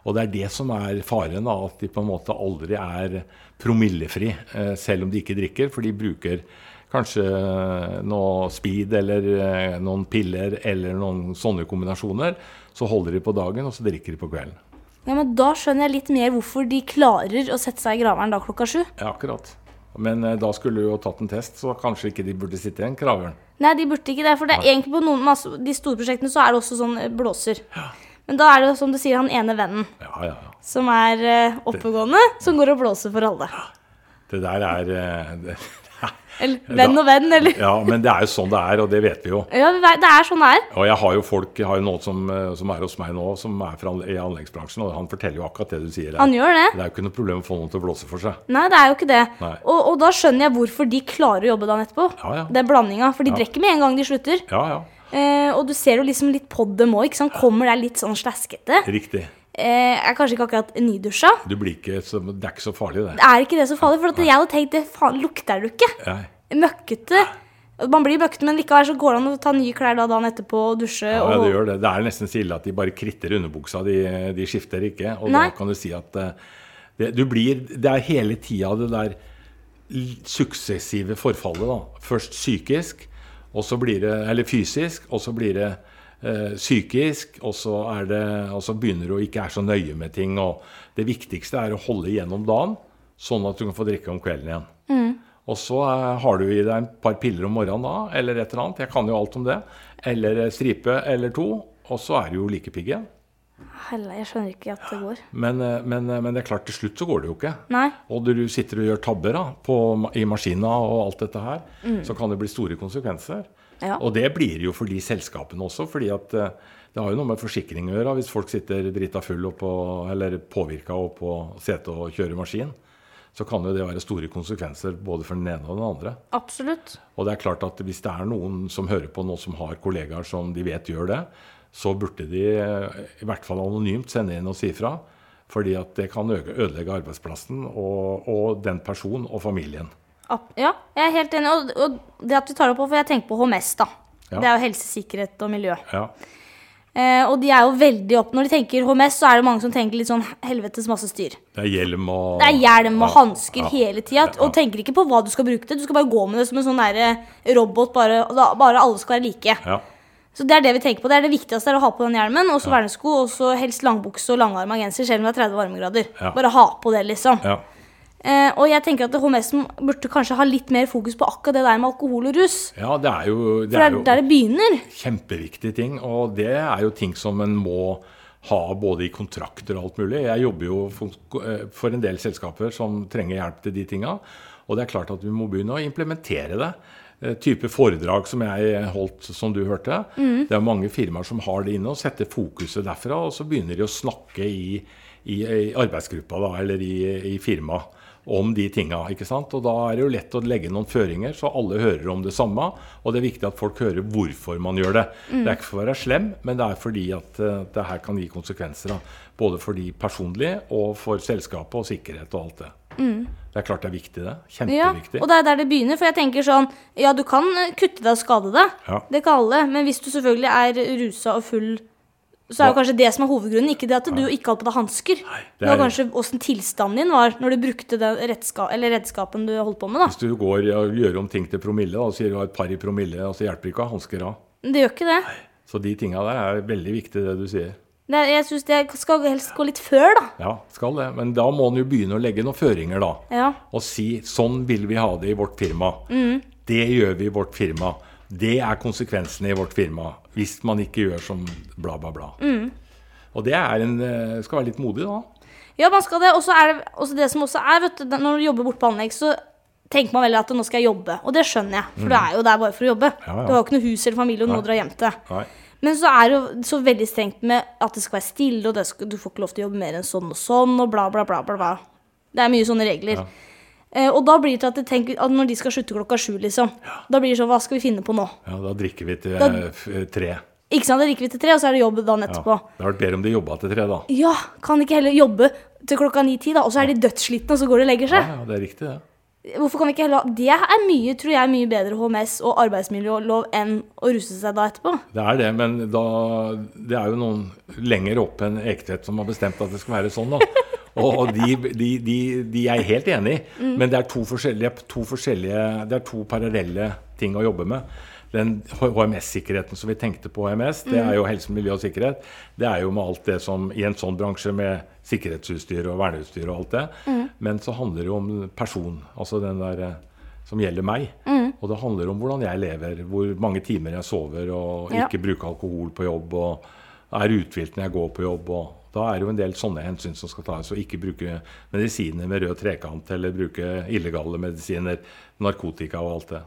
Og det er det som er faren, da, at de på en måte aldri er promillefri, eh, selv om de ikke drikker. For de bruker kanskje noe speed eller eh, noen piller eller noen sånne kombinasjoner. Så holder de på dagen, og så drikker de på kvelden. ja, men da skjønner jeg litt mer hvorfor de klarer å sette seg i graveren da klokka sju. Ja, akkurat. Men eh, da skulle du jo tatt en test, så kanskje ikke de burde sitte i en kraveren. Nei, de burde ikke det. For det er egentlig på noen masse, de store prosjektene så er det også sånn blåser. Ja. Men da er det som du sier, han ene vennen Ja, ja, ja. som er eh, oppegående, som går og blåser for alle. Det der er eh, det, Eller venn og venn, eller Ja, men det er jo sånn det er, og det vet vi jo. Ja, det er sånn det er. Og jeg har jo folk, jeg har jo noen som, eh, som er hos meg nå, som er fra, i anleggsbransjen, og han forteller jo akkurat det du sier. Han gjør det. Det er jo ikke noe problem å få noen til å blåse for seg. Nei, det er jo ikke det. Og, og da skjønner jeg hvorfor de klarer å jobbe dagen etterpå. Ja, ja. Den blandinga. For de Ja. drikker med en gang de slutter. Ja, ja. Eh, og du ser jo liksom litt på dem òg. Kommer der litt sånn slaskete. Riktig. Eh, er kanskje ikke akkurat nydusja. Du blir ikke så, det er ikke så farlig, det. Det Er ikke det så farlig? For at jeg hadde tenkt det faen lukter du ikke. Nei. Møkkete. Man blir møkkete, men likevel så går det an å ta nye klær da dagen etterpå og dusje. Ja, og... det gjør det. Det er nesten så ille at de bare kritter underbuksa. De, de skifter ikke. Og Nei. da kan du si at eh, det, du blir, det er hele tida det der suksessive forfallet. da. Først psykisk, og så blir det, eller fysisk, og så blir det psykisk, og så, er det, og så begynner du å ikke være så nøye med ting. og Det viktigste er å holde gjennom dagen, sånn at du kan få drikke om kvelden igjen. Og så eh, har du i deg en par piller om morgenen da, eller et eller annet. Jeg kan jo alt om det. Eller eh, stripe eller to. Og så er du jo like pigg igjen. Helle, jeg skjønner ikke at det går. Men, eh, men, eh, men det er klart, til slutt så går det jo ikke. Nei. Og du sitter og gjør tabber da, på, i maskina og alt dette her, så kan det bli store konsekvenser. Ja. Og det blir jo for de selskapene også, fordi at eh, det har jo noe med forsikring å gjøre. Hvis folk sitter drita full og på, eller påvirka opp på setet og kjører maskin, så kan jo det være store konsekvenser både for den ene og den andre. Absolutt. Og det er klart at hvis det er noen som hører på nå som har kollegaer som de vet gjør det, så burde de eh, i hvert fall anonymt sende inn og si ifra. Fordi at det kan ødelegge arbeidsplassen og, og den personen og familien. Ja, jeg er helt enig. Og, og det at vi tar det opp, for jeg tenker på HMS, da. Ja. Det er jo helsesikkerhet og miljø. Ja, Eh, og de er jo veldig opp Når de tenker HMS, så er det mange som tenker litt sånn helvetes masse styr. Det er hjelm og Det er hjelm og Ja, hansker ja, hele tida. ja. Og tenker ikke på hva du skal bruke det. Du skal bare gå med det som en sånn der robot, bare, bare alle skal være like. Ja, Så det er det vi tenker på. Det er det viktigste er å ha på den hjelmen, og så vernesko, og så helst langbukse og langarma genser, selv om det er 30 varmegrader. Bare ha på det, liksom. ja. Eh, og jeg tenker at HMS-en burde kanskje ha litt mer fokus på akkurat det der med alkohol og rus. ja det er jo, det For det er jo der det begynner. kjempeviktige ting. Og det er jo ting som en må ha både i kontrakter og alt mulig. Jeg jobber jo for, eh, en del selskaper som trenger hjelp til de tinga. Og det er klart at vi må begynne å implementere det. Eh, Type foredrag som jeg holdt, som du hørte. Det er mange firmaer som har det inne, og setter fokuset derfra. Og så begynner de å snakke i, i, i arbeidsgruppa da, eller i, i firmaet om de tinga. ikke sant? Og da er det jo lett å legge noen føringer, så alle hører om det samme. Og det er viktig at folk hører hvorfor man gjør det. Det er ikke for å være slem, men det er fordi at uh, det her kan gi konsekvenser. Da. Både for de personlige og for selskapet og sikkerhet og alt det. Det er klart det er viktig, det. Kjempeviktig. Ja, og det er der det begynner. For jeg tenker sånn Ja, du kan kutte deg og skade deg. Ja. Det kan alle. Men hvis du selvfølgelig er rusa og full, så er jo kanskje det som er hovedgrunnen. Ikke det at du ikke hadde på deg hansker. det var kanskje åssen tilstanden din var når du brukte den redska eller redskapen du holdt på med. da. Hvis du går og gjør om ting til promille, og sier du har et par i promille, så hjelper det ikke å ha hansker av. Det gjør ikke det. Så de tinga der er veldig viktig, det du sier. er- jeg syns det skal helst gå litt før, da. Ja, skal det. Men da må en jo begynne å legge noen føringer, da. Ja. og si sånn vil vi ha det i vårt firma. Mm. Det gjør vi i vårt firma. Det er konsekvensene i vårt firma hvis man ikke gjør som bla, bla, bla. Mm. Og det er en, eh, skal være litt modig, da. Ja, man skal det. Og så er det også det som også er, vet du, når du jobber borte på anlegg, så tenker man veldig at nå skal jeg jobbe. Og det skjønner jeg, for du er jo der bare for å jobbe. Mm. Ja, ja. Du har jo ikke noe hus eller familie og noe å dra hjem til. Nei. Men så er det jo så veldig strengt med at det skal være stille, og det skal, du får ikke lov til å jobbe mer enn sånn og sånn, og bla, bla, bla. bla, bla. Det er mye sånne regler. Ja. Eh, og da blir det til at, tenker, at når de skal slutte klokka sju, liksom, da blir det sånn Hva skal vi finne på nå? Ja, da drikker vi til Da- eh, tre. Ikke sant, Da drikker vi til tre, og så er det jobb dagen Ja. Det hadde vært bedre om de jobba til tre, da. Ja, kan ikke heller jobbe til klokka ni-ti, da? Og så er de dødsslitne, og så går de og legger seg. ja, det er riktig, det. Hvorfor kan vi ikke heller Det er mye, tror jeg, mye bedre HMS og arbeidsmiljølov enn å ruse seg da etterpå. Det er det, men da, det er jo noen lenger opp enn ekthet som har bestemt at det skal være sånn. da. Og, de, de, de, de er jeg helt enig i, men det er to forskjellige, to forskjellige Det er to parallelle ting å jobbe med. Den HMS-sikkerheten som vi tenkte på HMS, det er jo helse, miljø og sikkerhet. Det er jo med alt det som i en sånn bransje med sikkerhetsutstyr og verneutstyr og alt det. Men så handler det jo om person, altså den der eh, som gjelder meg. Og det handler om hvordan jeg lever, hvor mange timer jeg sover og Ja. ikke bruker alkohol på jobb og er uthvilt når jeg går på jobb. og da er det jo en del sånne hensyn som skal tas, og ikke bruke medisiner med rød trekant eller bruke illegale medisiner, narkotika og alt det.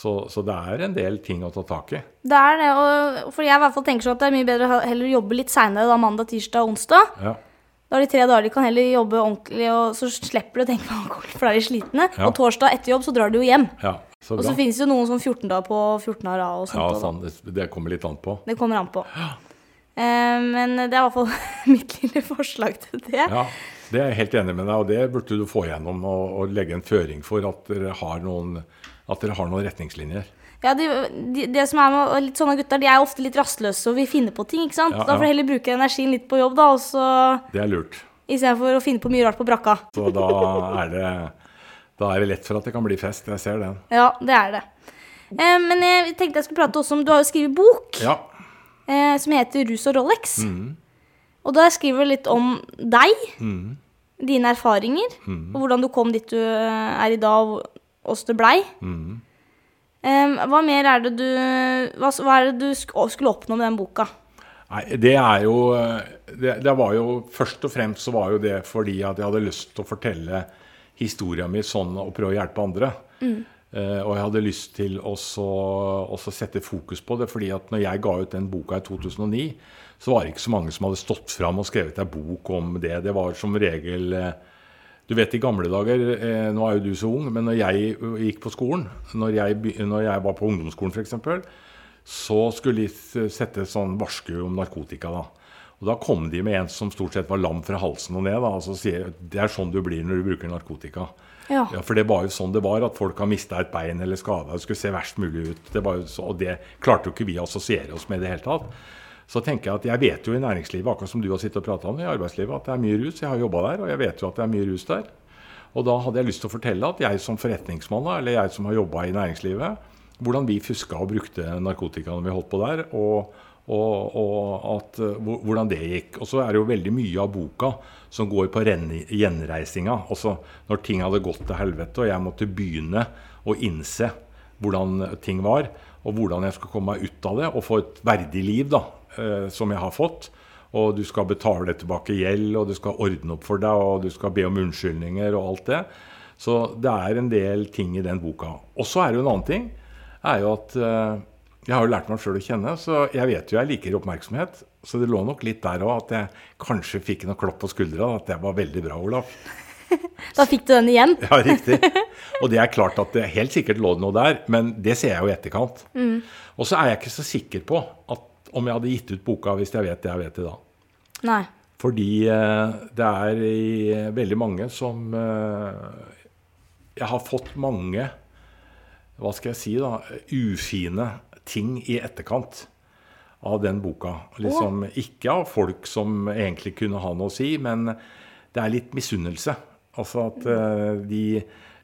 Så, så det er en del ting å ta tak i. Det er det, og for jeg i hvert fall tenker sånn at det er mye bedre å heller jobbe litt seinere, da mandag, tirsdag og onsdag. Ja. Da er de tre dager de kan heller jobbe ordentlig, og så slipper du å tenke på alkohol, for da er de slitne. Ja. Og torsdag etter jobb så drar du jo hjem. ja, så Og så finnes det jo noen som 14 dager på 14 dager av og sånt. Ja, sånn, det, det kommer litt an på. Det kommer an på. Eh, men det er i hvert fall mitt lille forslag til det. Ja, Det er jeg helt enig med deg, og det burde du få gjennom og, og legge en føring for at dere har noen, at dere har noen retningslinjer. Ja, de, de, det som er med litt sånne gutter, de er ofte litt rastløse og vil finne på ting, ikke sant? Ja, Da får du heller bruke energien litt på jobb, da, og så Det er lurt. istedenfor å finne på mye rart på brakka. Så da er det, da er det lett for at det kan bli fest. Jeg ser den. Ja, det er det. Eh, men jeg tenkte jeg skulle prate også om Du har jo skrevet bok Ja. Eh, som heter 'Rus og Rolex'. Mm. Og der skriver du litt om deg, Mm. dine erfaringer, og hvordan du kom dit du er i dag, og åssen det blei. Mm. Eh, hva mer er det du hva, hva er det du sk skulle oppnå med den boka? Nei, det er jo det, det var jo Først og fremst så var jo det fordi at jeg hadde lyst til å fortelle historia mi sånn og prøve å hjelpe andre. Eh, og jeg hadde lyst til å sette fokus på det, fordi at når jeg ga ut den boka i 2009, så var det ikke så mange som hadde stått fram og skrevet ei bok om det. Det var som regel eh, Du vet, i gamle dager eh, Nå er jo du så ung, men når jeg gikk på skolen, når jeg, når jeg var på ungdomsskolen f.eks., så skulle de sette sånn varsku om narkotika. da. Og Da kom de med en som stort sett var lam fra halsen og ned. da, og så sier det er sånn du blir når du bruker narkotika. Ja. Ja, For det var jo sånn det var, at folk har mista et bein eller skada. Det skulle se verst mulig ut. Det så, og det klarte jo ikke vi å assosiere oss med i det hele tatt. Så tenker jeg at jeg vet jo i næringslivet, akkurat som du har sittet og pratet om i arbeidslivet, at det er mye rus. Jeg har jobba der, og jeg vet jo at det er mye rus der. Og da hadde jeg lyst til å fortelle at jeg som forretningsmann, eller jeg som har jobba i næringslivet, hvordan vi fuska og brukte narkotika når vi holdt på der, og, og, og at, eh, hvordan det gikk. Og så er det jo veldig mye av boka som går på gjenreisinga. Altså når ting hadde gått til helvete, og jeg måtte begynne å innse hvordan ting var, og hvordan jeg skulle komme meg ut av det og få et verdig liv, da, eh, som jeg har fått. Og du skal betale tilbake gjeld, og du skal ordne opp for deg, og du skal be om unnskyldninger og alt det. Så det er en del ting i den boka. Og så er det jo en annen ting. er jo at eh, Jeg har jo lært meg sjøl å kjenne, så jeg vet jo jeg liker oppmerksomhet. Så det lå nok litt der òg at jeg kanskje fikk noe klopp på skuldra. At det var veldig bra, Olaf. Da fikk du den igjen. Ja, riktig. Og det er klart at det helt sikkert lå noe der, men det ser jeg jo i etterkant. Og så er jeg ikke så sikker på at om jeg hadde gitt ut boka hvis jeg vet det jeg vet i dag. Nei. Fordi eh, det er i, veldig mange som eh, Jeg har fått mange hva skal jeg si da, ufine ting i etterkant av den boka. Liksom, Ikke av folk som egentlig kunne ha noe å si, men det er litt misunnelse. Altså at uh, de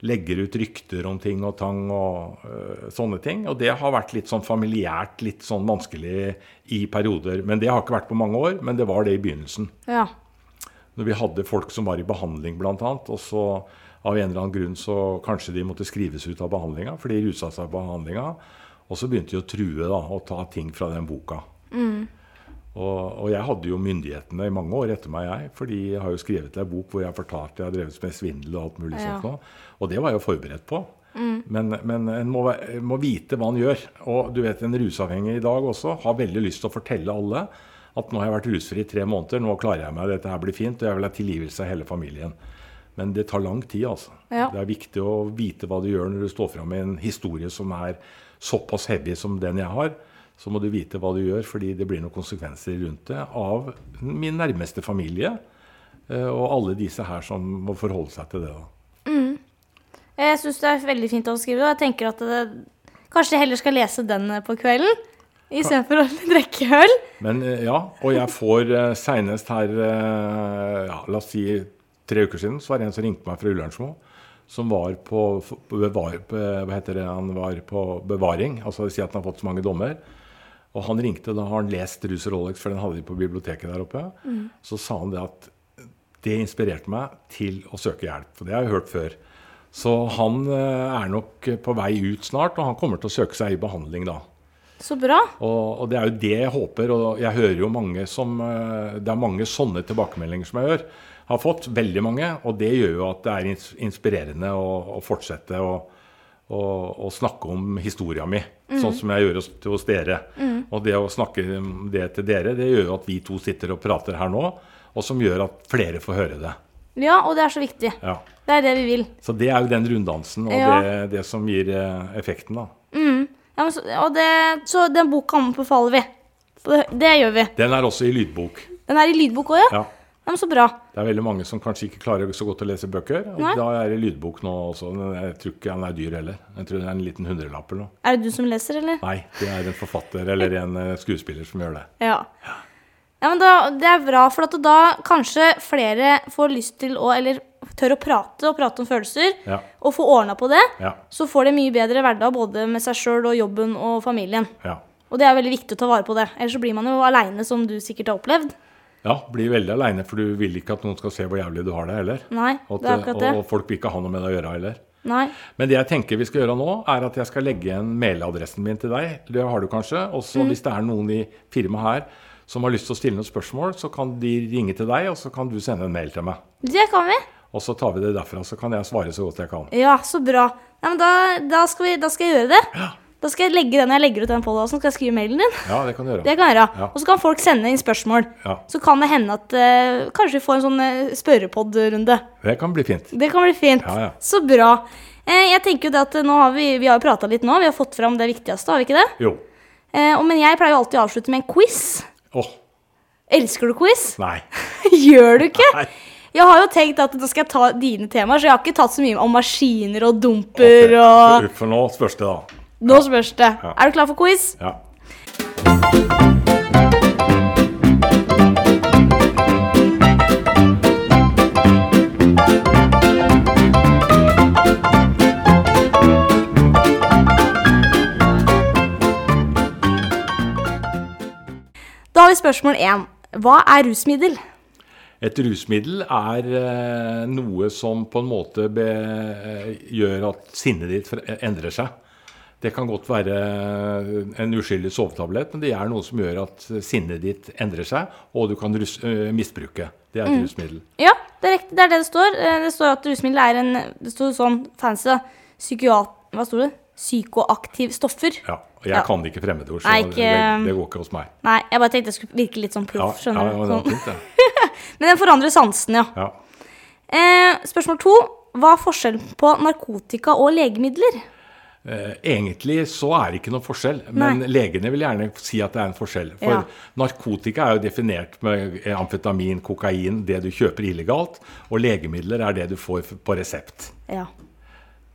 legger ut rykter om ting og tang og uh, sånne ting. Og det har vært litt sånn familiært, litt sånn vanskelig i perioder. Men det har ikke vært på mange år, men det var det i begynnelsen. Ja. Når vi hadde folk som var i behandling bl.a., og så av en eller annen grunn så kanskje de måtte skrives ut av behandlinga, for de rusa seg på behandlinga. Og så begynte de å true da, og ta ting fra den boka. Og, og jeg hadde jo myndighetene i mange år etter meg, jeg. For de har jo skrevet en bok hvor jeg har fortalt jeg har drevet med svindel og alt mulig Ja. sånt. nå. Og det var jeg jo forberedt på. Men, men en må, må vite hva en gjør. Og du vet, en rusavhengig i dag også har veldig lyst til å fortelle alle at nå har jeg vært rusfri i tre måneder, nå klarer jeg meg, dette her blir fint, og jeg vil ha tilgivelse av hele familien. Men det tar lang tid, altså. Ja. Det er viktig å vite hva du gjør når du står fram med en historie som er såpass heavy som den jeg har. Så må du vite hva du gjør, fordi det blir noen konsekvenser rundt det av min nærmeste familie. eh, Og alle disse her som må forholde seg til det. da. Jeg syns det er veldig fint å skrive, og jeg tenker at det, kanskje jeg heller skal lese den eh, på kvelden istedenfor å drikke øl. Men eh, ja, og jeg får senest her ja, La oss si tre uker siden, så var det en som ringte meg fra Ullernsmo. Som var på, bevar, Hva heter det? Han var på bevaring. Altså si at han har fått så mange dommer. Og han ringte, da har han lest Rus og Rolex, for den hadde de på biblioteket der oppe. Så sa han det at det inspirerte meg til å søke hjelp. For det har jeg hørt før. Så han eh, er nok på vei ut snart, og han kommer til å søke seg i behandling da. Så bra. Og, og det er jo det jeg håper. Og jeg hører jo mange som eh, Det er mange sånne tilbakemeldinger som jeg gjør. Har fått veldig mange. Og det gjør jo at det er inspirerende å, å fortsette å, å, å snakke om historia mi. Sånn som jeg gjør hos, hos dere. Og det å snakke det til dere, det gjør jo at vi to sitter og prater her nå. Og som gjør at flere får høre det. Ja, og det er så viktig. Ja. Det er det vi vil. Så det er jo den runddansen og Ja. det, det som gir eh, effekten, da. Ja, men så, og det, så den boka anbefaler vi. Det, det gjør vi. Den er også i lydbok. Den er i lydbok òg, ja? Ja. Men så bra. Det er veldig mange som kanskje ikke klarer så godt å lese bøker. og Nei. Da er det lydbok nå også. Jeg tror ikke den er dyr heller. Jeg tror det er en liten hundrelapp eller noe. Er det du som leser, eller? Nei, det er en forfatter eller en eh, skuespiller som gjør det. Ja. Ja, men da, Det er bra, for at da kanskje flere får lyst til å Eller tør å prate og prate om følelser, Ja. og få ordna på det. Ja. Så får de mye bedre hverdag både med seg sjøl og jobben og familien. Ja. Og det er veldig viktig å ta vare på det. Ellers så blir man jo aleine, som du sikkert har opplevd. Ja, blir veldig aleine, for du vil ikke at noen skal se hvor jævlig du har det heller. Nei, det er akkurat det. og, og folk vil ikke ha noe med det å gjøre heller. Nei. Men det jeg tenker vi skal gjøre nå, er at jeg skal legge igjen mailadressen min til deg. Det har du kanskje. Og så hvis det er noen i firmaet her som har lyst til å stille noen spørsmål, så kan de ringe til deg, og så kan du sende en mail til meg. Det kan vi. Og så tar vi det derfra, så kan jeg svare så godt jeg kan. Ja, så bra. Ja, men da, da, skal vi, da skal jeg gjøre det. Da skal jeg legge den jeg legger ut den podcasten, skal jeg skrive mailen din. Ja, det kan du gjøre. Det kan jeg gjøre. Ja. Og så kan folk sende inn spørsmål. Ja. Så kan det hende at uh, kanskje vi får en sånn uh, spørrepod-runde. Det kan bli fint. Det kan bli fint. Ja, ja. Så bra. Eh, jeg tenker jo det at nå har vi, vi har jo prata litt nå. Vi har fått fram det viktigste, har vi ikke det? Jo. Eh, og, men jeg pleier jo alltid å avslutte med en quiz. Åh, Elsker du quiz? nei. Gjør du ikke? Nei. Jeg har jo tenkt at nå skal jeg ta dine temaer, så jeg har ikke tatt så mye om maskiner og dumper og For nå spørs det, da. Nå spørs det. Ja. Er du klar for quiz? Ja. Da har vi spørsmål én. Hva er rusmiddel? Et rusmiddel er eh, noe som på en måte eh, gjør at sinnet ditt endrer seg. Det kan godt være en uskyldig sovetablett, men det er noe som gjør at sinnet ditt endrer seg, og du kan rus, eh, misbruke. Det er et rusmiddel. Ja, det er riktig. Det er det det står. Eh, Det står at rusmiddel er en Det står sånn fancy da. Psykiat... Hva sto det? Psykoaktiv stoffer. Ja, og jeg Ja. kan ikke fremmedord, så Nei, det, ikke- det går ikke hos meg. Nei, jeg bare tenkte jeg skulle virke litt sånn Ja, proff. ja, skjønner ja, du? det var Sånn. Men den forandrer sansen, ja. Ja. Eh, spørsmål to. Hva er forskjellen på narkotika og legemidler? Eh, Egentlig så er det ikke noen forskjell, men Nei. legene vil gjerne si at det er en forskjell. For Ja. narkotika er jo definert med amfetamin, kokain, det du kjøper illegalt, og legemidler er det du får på resept. Ja.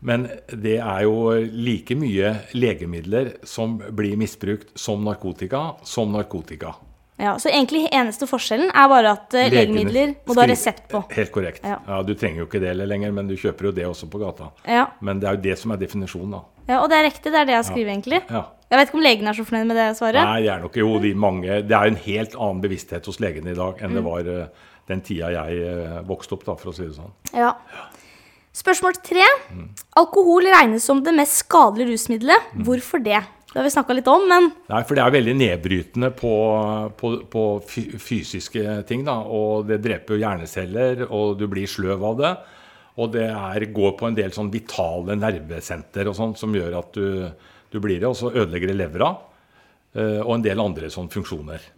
Men det er jo like mye legemidler som blir misbrukt som narkotika, som narkotika. ja. Så egentlig eneste forskjellen er bare at eh, Legene legemidler må du ha resept på. Helt korrekt. Ja. Ja. Du trenger jo ikke det lenger, men du kjøper jo det også på gata. Ja. Men det er jo det som er definisjonen, da. Ja, Og det er riktig, det er det jeg skriver, egentlig. Ja. Jeg vet ikke om legene er så fornøyd med det svaret. Nei, det er nok jo de mange Det er en helt annen bevissthet hos legene i dag enn Mm. det var eh, den tida jeg eh, vokste opp, da, for å si det sånn. Ja. Spørsmål tre. Alkohol regnes som det mest skadelige rusmiddelet. Mm. Hvorfor det? Det har vi snakka litt om, men Nei, for det er veldig nedbrytende på, på, på fysiske ting, da. Og det dreper jo hjerneceller, og du blir sløv av det. Og det er, går på en del sånn vitale nervesenter og sånn som gjør at du, du blir det. Og så ødelegger det levra. eh, Og en del andre sånne funksjoner.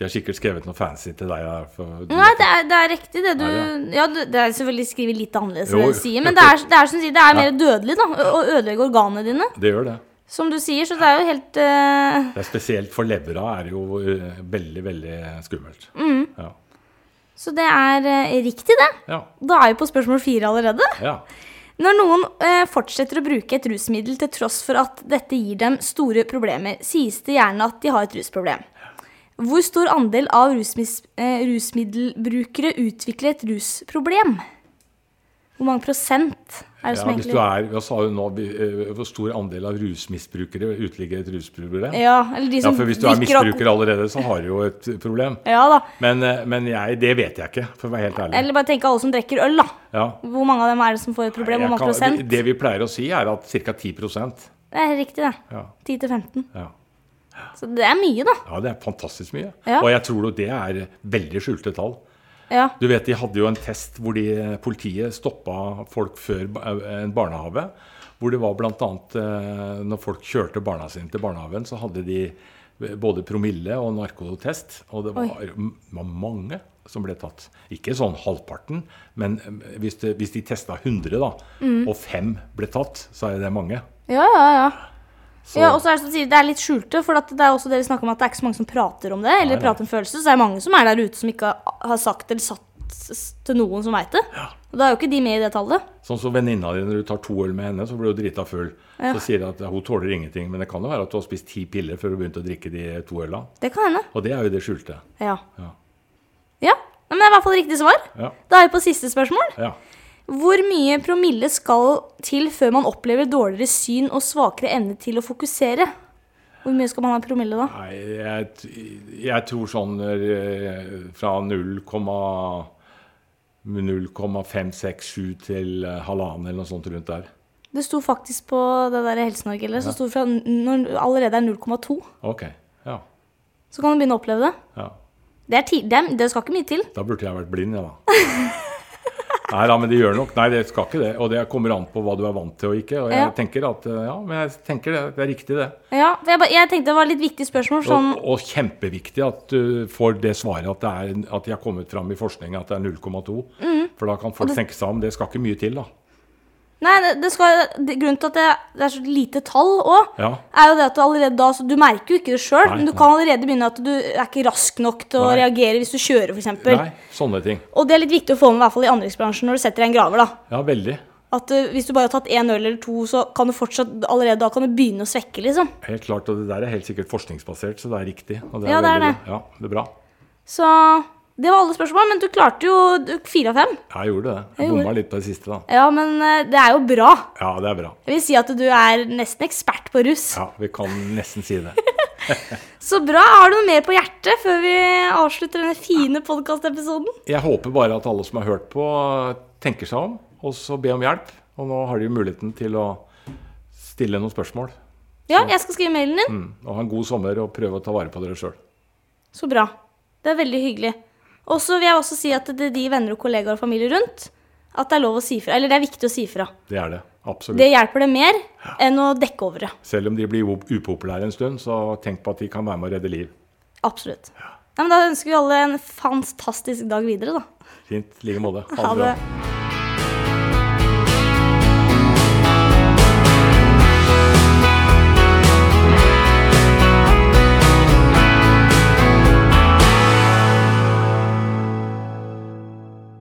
De har sikkert skrevet noe fancy til deg. For, Nei, det er, det er riktig, det du Er Ja, ja, det er selvfølgelig skrevet litt annerledes, Jo, sier, men det er, det er som sier, det er mer dødelig, da. Å ødelegge organene dine. Det gjør det. Som du sier, så det er jo helt uh... det er spesielt for levra er det jo eh, veldig, veldig skummelt. Ja. Så det er eh, riktig, det. Ja. Da er vi på spørsmål fire allerede. ja. Når noen eh, fortsetter å bruke et rusmiddel til tross for at dette gir dem store problemer, sies det gjerne at de har et rusproblem. Hvor stor andel av rusmis, eh, rusmiddelbrukere utvikler et rusproblem? Hvor mange prosent er det som Ja, egentlig du er, Hva sa hun nå? eh, Hvor stor andel av rusmisbrukere utligger et rusproblem? Ja, eller de Ja, for hvis du er misbruker allerede, så har du jo et problem. Ja da. Men, eh, men jeg, det vet jeg ikke, for å være helt ærlig. Eller bare tenke alle som drikker øl, da. Ja. Hvor mange av dem er det som får et problem? Hvor mange kan- prosent? Det vi pleier å si, er at ca. 10 Det er riktig, det. ja, 10-15. ja. Så det er mye, da. ja, det er fantastisk mye. Ja. Og jeg tror det er veldig skjulte tall. Ja. Du vet, De hadde jo en test hvor de, politiet stoppa folk før en barnehage. Hvor det var bl.a. Eh, når folk kjørte barna sine til barnehagen, så hadde de både promille og narkotest. Og det var, var mange som ble tatt. Ikke sånn halvparten, men eh, hvis, det, hvis de testa 100, da, Mm. og fem ble tatt, så er det mange. Ja, ja, ja. Så, ja og så er det, som sier, det er litt skjulte, for det er også det vi snakker om at det er ikke så mange som prater om det, eller Nei, nei. prater om følelser. Så det er mange som er der ute som ikke har sagt eller satt til noen som veit det. Ja. Og da er jo ikke de med i det tallet. Sånn som venninna di, når du tar to øl med henne, så blir du drita full. Ja. Så sier de at hun tåler ingenting. Men det kan jo være at du har spist ti piller før du begynte å drikke de to øla. Det kan hende. Og det er jo det skjulte. Ja. Ja. ja. Men det er i hvert fall riktig svar. Ja. Da er vi på siste spørsmål. ja. Hvor mye promille skal til før man opplever dårligere syn og svakere evne til å fokusere? Hvor mye skal man ha promille da? Nei, jeg, jeg tror sånn eh, fra 0, 0,567 til eh, halvannen eller noe sånt rundt der. Det sto faktisk på det der Helse-Norge, eller så sto fra når allerede er 0,2. Ok. Ja. Så kan du begynne å oppleve det. ja. Det, det, er, det skal ikke mye til. Da burde jeg vært blind, jeg, da. Nei da, men det gjør nok Nei, det skal ikke det. Og det kommer an på hva du er vant til og ikke. Og jeg Ja. tenker at eh, Ja, men jeg tenker det. Det er riktig, det. Ja, for jeg, jeg tenkte det var litt viktig spørsmål. Sånn, Og, og kjempeviktig at du får det svaret at, det er, at de har kommet fram i forskning at det er 0,2. Mm. For da kan folk tenke seg om. Det skal ikke mye til, da. Nei, det, det skal, det, grunnen til at det, det er så lite tall òg, Ja. er jo det at du allerede da så Du merker jo ikke det sjøl, men du nei. kan allerede begynne at du er ikke rask nok til å Nei. reagere hvis du kjører, f.eks. Nei, sånne ting. Og det er litt viktig å få med i hvert fall i anleggsbransjen når du setter deg i en graver. da. Ja, veldig. At uh, Hvis du bare har tatt én øl eller to, så kan du fortsatt allerede da kan du begynne å svekke. liksom. Helt klart, og det der er helt sikkert forskningsbasert, så det er riktig. Og det Ja, det er veldig det. Ja, det er bra. Så det var alle spørsmål, men du klarte jo fire av fem. Jeg gjorde det. Jeg Jeg bomma litt på det siste, da. Ja, men uh, det er jo bra. Ja, det er bra. Jeg vil si at du er nesten ekspert på russ. Ja, Vi kan nesten si det. Så bra. Har du noe mer på hjertet før vi avslutter denne fine podkastepisoden? Jeg håper bare at alle som har hørt på, tenker seg om, og så be om hjelp. Og nå har de jo muligheten til å stille noen spørsmål. Ja, jeg skal skrive mailen din. Mm. Og ha en god sommer og prøve å ta vare på dere sjøl. Så bra. Det er veldig hyggelig. Og så vil jeg også si at det er de venner og kollegaer og familie rundt, at det er lov å si fra. Eller det er viktig å si fra. Det er det. Absolutt. Det hjelper det mer enn å dekke over det. Selv om de blir upopulære en stund, så tenk på at de kan være med å redde liv. Absolutt. Ja, men da ønsker vi alle en fantastisk dag videre, da. Fint. I like måte. Ha det.